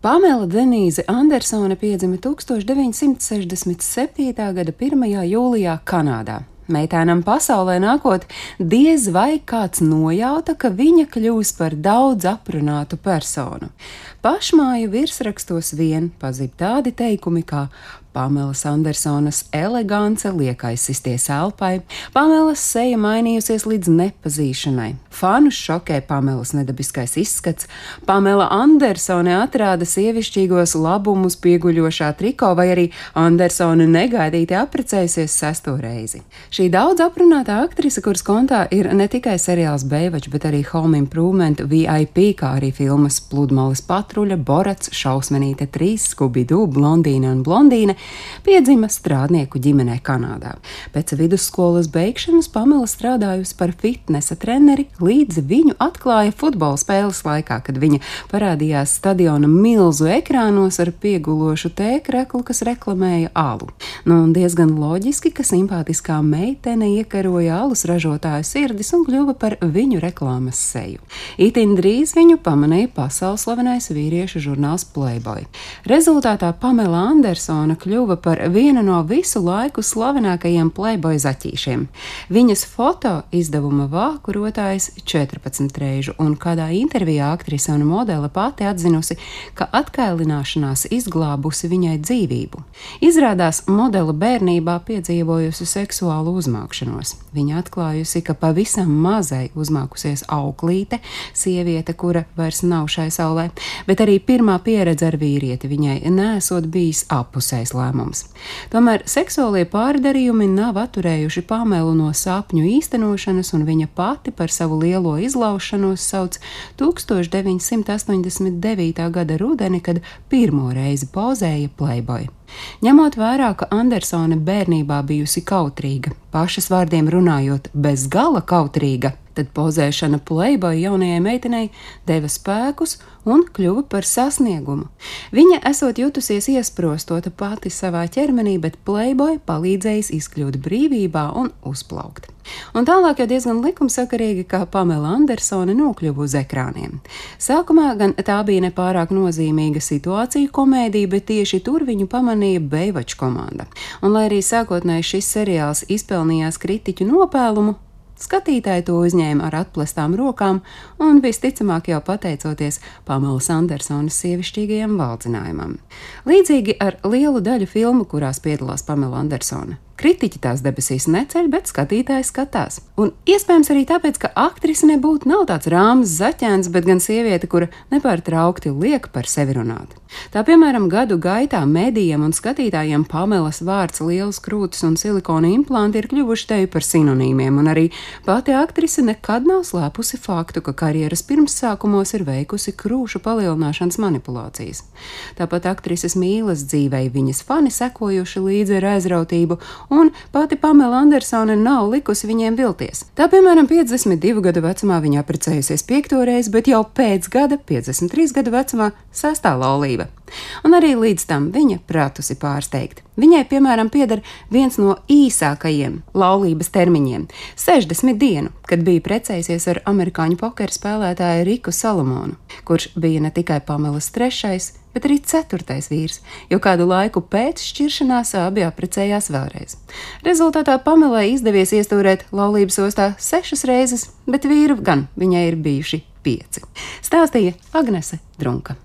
Pamela Denīze Andersone piedzima 1967. gada 1. jūlijā Kanādā. Meitēnam pasaulē nākot, diez vai kāds nojauta, ka viņa kļūs par daudz aprunātu personu. Pašmāju virsrakstos vien pazīst tādi teikumi kā Pamelas Andersonas elegance liek aizsisties elpai, Pamelas seja mainījusies līdz nepazīšanai, fanus šokē Pamelas nedabiskais izskats, Pamela Andersone atrāda sievišķīgos labumus pieguļošā triko, vai arī Andersone negaidīti apprecējusies sesto reizi. Šī daudz aprunātā aktrise, kuras kontā ir ne tikai seriāls Beivačs, bet arī Home Improvement, VIP, kā arī filmas Pludmales patruļa, Borats, Šausmenīte 3, Skubidu, Blondīna un Blondīne, piedzima strādnieku ģimenē Kanādā. Pēc vidusskolas beigšanas Pamela strādājusi par fitnesa treneri, līdz viņu atklāja futbola spēles laikā, kad viņa parādījās stadiona milzu ekrānos ar piegulošu tēkreklu, kas reklamēja alu. Nu, diezgan loģiski, ka simpātiskā meitene iekaroja alus ražotāju sirdis un kļuva par viņu reklāmas seju. Itin drīz viņu pamanīja pasaules slavenais vīriešu žurnāls Playboy. Rezultātā Pamela Andersona kļuva kļuva par vienu no visu laiku slavenākajiem playboy zaķīšiem. Viņas foto izdevuma vākurotājs 14 reižu, un kādā intervijā aktrise un modele pati atzinusi, ka atkailināšanās izglābusi viņai dzīvību. Izrādās modele bērnībā piedzīvojusi seksuālu uzmākšanos. Viņa atklājusi, ka pavisam mazai uzmākusies auklīte, sieviete, kura vairs nav šai saulē, bet arī pirmā pieredze ar vīrieti viņai nesot bijis apusējs lēmums. Tomēr seksuālie pārdarījumi nav atturējuši Pamelu no sapņu īstenošanas, un viņa pati par savu lielo izlaušanos sauc 1989. gada rudeni, kad pirmo reizi pozēja Playboy. Ņemot vērā, ka Andersone bērnībā bijusi kautrīga, pašas vārdiem runājot, bez gala kautrīga, tad pozēšana Playboy jaunajai meitenei deva spēkus un kļuva par sasniegumu. Viņa esot jutusies iesprostota pati savā ķermenī, bet Playboy palīdzējis izkļūt brīvībā un uzplaukt. Un tālāk jau diezgan likumsakarīgi, kā Pamela Andersone nokļuva uz ekrāniem. Sākumā gan tā bija nepārāk nozīmīga situācija komēdija, bet tieši tur viņu pamanīja Beivača komanda. Un lai arī sākotnēji šis seriāls izpelnījās kritiķu nopēlumu, Skatītāji to uzņēma ar atplestām rokām, un visticamāk jau pateicoties Pamelas Andersonas sievišķīgajam valdzinājumam. Līdzīgi ar lielu daļu filmu, kurās piedalās Pamela Andersona. Kritiķi tās debesīs neceļ, bet skatītāji skatās. Un iespējams arī tāpēc, ka aktrise nebūtu nav tāds rāms zaķēns, bet gan sieviete, kura nepārtraukti liek par sevi runāt. Tā piemēram, gadu gaitā medijiem un skatītājiem Pamelas vārds, liels krūtis un silikona implanti ir kļuvuši teju par sinonīmiem, un arī pati aktrise nekad nav slēpusi faktu, ka karjeras pirmsākumos ir veikusi krūšu palielināšanas manipulācijas. Tāpat aktrises mīlas dzīvei viņas fani sekojuši līdzi ar aizrautību un pati Pamela Andersone nav likusi viņiem vilties. Tā, piemēram, 52 gadu vecumā viņa apprecējusies piekto reizi, bet jau pēc gada, 53 gadu vecumā, sastā laulība. Un arī līdz tam viņa pratusi pārsteigt. Viņai, piemēram, pieder viens no īsākajiem laulības termiņiem - 60 dienu, kad bija precējusies ar amerikāņu pokeru spēlētāju Riku Salomonu, kurš bija ne tikai Pamelas trešais, bet arī ceturtais vīrs, jo kādu laiku pēc šķiršanās abi apprecējās vēlreiz. Rezultātā Pamelai izdevies iestūrēt laulības ostā sešas reizes, bet vīru gan viņai ir bijuši pieci. Stāstīja Agnese Drunka.